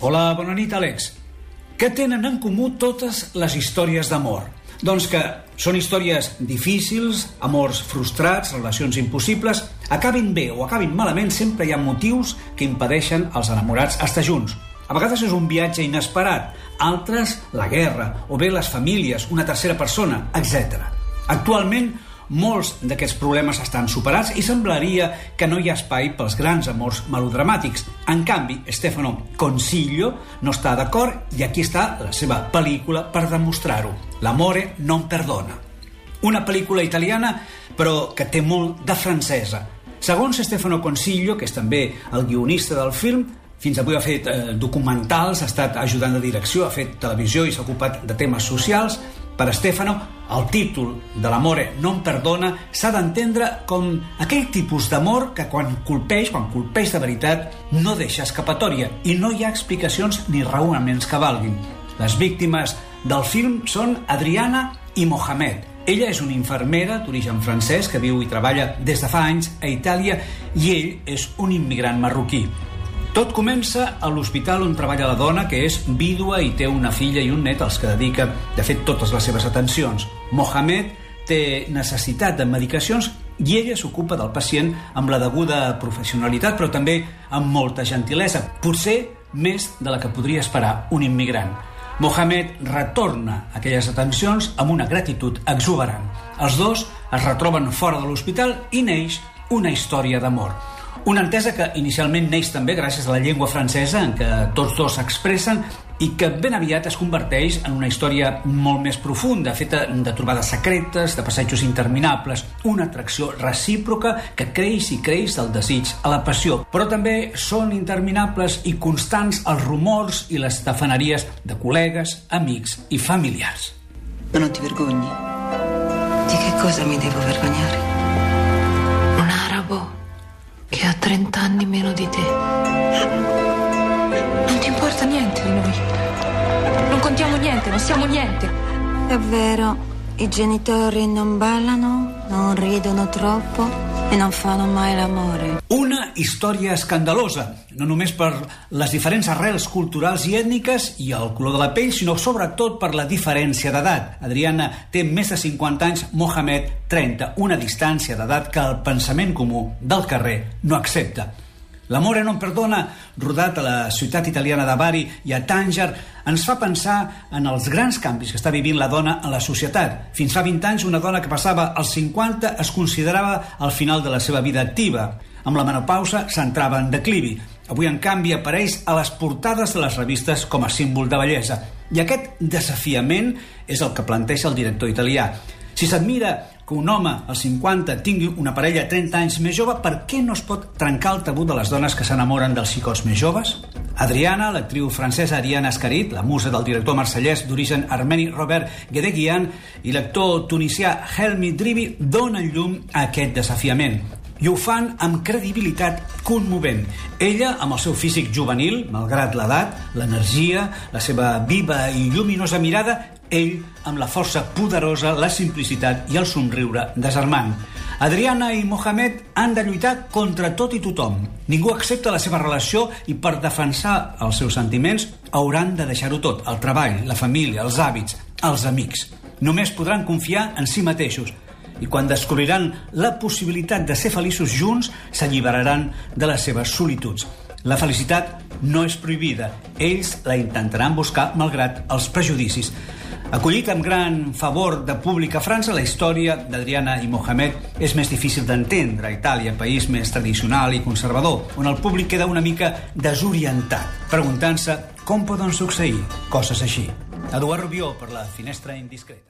Hola, bona nit, Àlex. Què tenen en comú totes les històries d'amor? Doncs que són històries difícils, amors frustrats, relacions impossibles, acabin bé o acabin malament, sempre hi ha motius que impedeixen als enamorats estar junts. A vegades és un viatge inesperat, altres la guerra, o bé les famílies, una tercera persona, etc. Actualment, molts d'aquests problemes estan superats i semblaria que no hi ha espai pels grans amors melodramàtics. En canvi, Stefano Consiglio no està d'acord i aquí està la seva pel·lícula per demostrar-ho. L'amore non perdona. Una pel·lícula italiana, però que té molt de francesa. Segons Stefano Consiglio, que és també el guionista del film, fins avui ha fet eh, documentals, ha estat ajudant de direcció, ha fet televisió i s'ha ocupat de temes socials, per Stefano, el títol de l'amore non perdona s'ha d'entendre com aquell tipus d'amor que quan colpeix, quan colpeix de veritat, no deixa escapatòria i no hi ha explicacions ni raonaments que valguin. Les víctimes del film són Adriana i Mohamed. Ella és una infermera d'origen francès que viu i treballa des de fa anys a Itàlia i ell és un immigrant marroquí. Tot comença a l'hospital on treballa la dona, que és vídua i té una filla i un net als que dedica, de fet, totes les seves atencions. Mohamed té necessitat de medicacions i ella s'ocupa del pacient amb la deguda professionalitat, però també amb molta gentilesa, potser més de la que podria esperar un immigrant. Mohamed retorna aquelles atencions amb una gratitud exuberant. Els dos es retroben fora de l'hospital i neix una història d'amor. Una entesa que inicialment neix també gràcies a la llengua francesa en què tots dos s'expressen i que ben aviat es converteix en una història molt més profunda, feta de trobades secretes, de passatges interminables, una atracció recíproca que creix i creix del desig a la passió. Però també són interminables i constants els rumors i les tafaneries de col·legues, amics i familiars. Ma non ti vergogni? Di che cosa mi devo vergognare? Che ha 30 anni meno di te. Non ti importa niente di noi. Non contiamo niente, non siamo niente. È vero, i genitori non ballano, non ridono troppo e non fanno mai l'amore. Una història escandalosa, no només per les diferents arrels culturals i ètniques i el color de la pell, sinó sobretot per la diferència d'edat. Adriana té més de 50 anys, Mohamed 30, una distància d'edat que el pensament comú del carrer no accepta. L'amore non perdona, rodat a la ciutat italiana de Bari i a Tànger, ens fa pensar en els grans canvis que està vivint la dona en la societat. Fins fa 20 anys, una dona que passava als 50 es considerava al final de la seva vida activa. Amb la menopausa s'entrava en declivi. Avui, en canvi, apareix a les portades de les revistes com a símbol de bellesa. I aquest desafiament és el que planteja el director italià. Si s'admira que un home als 50 tingui una parella 30 anys més jove, per què no es pot trencar el tabú de les dones que s'enamoren dels xicots més joves? Adriana, l'actriu francesa Ariana Ascarit, la musa del director marsellès d'origen armeni Robert Guedeguian i l'actor tunisià Helmi Dribi donen llum a aquest desafiament i ho fan amb credibilitat commovent. Ella, amb el seu físic juvenil, malgrat l'edat, l'energia, la seva viva i lluminosa mirada, ell amb la força poderosa, la simplicitat i el somriure desarmant. Adriana i Mohamed han de lluitar contra tot i tothom. Ningú accepta la seva relació i per defensar els seus sentiments hauran de deixar-ho tot, el treball, la família, els hàbits, els amics. Només podran confiar en si mateixos, i quan descobriran la possibilitat de ser feliços junts, s'alliberaran de les seves solituds. La felicitat no és prohibida. Ells la intentaran buscar malgrat els prejudicis. Acollit amb gran favor de públic a França, la història d'Adriana i Mohamed és més difícil d'entendre a Itàlia, país més tradicional i conservador, on el públic queda una mica desorientat, preguntant-se com poden succeir coses així. Eduard Rubió per la finestra indiscreta.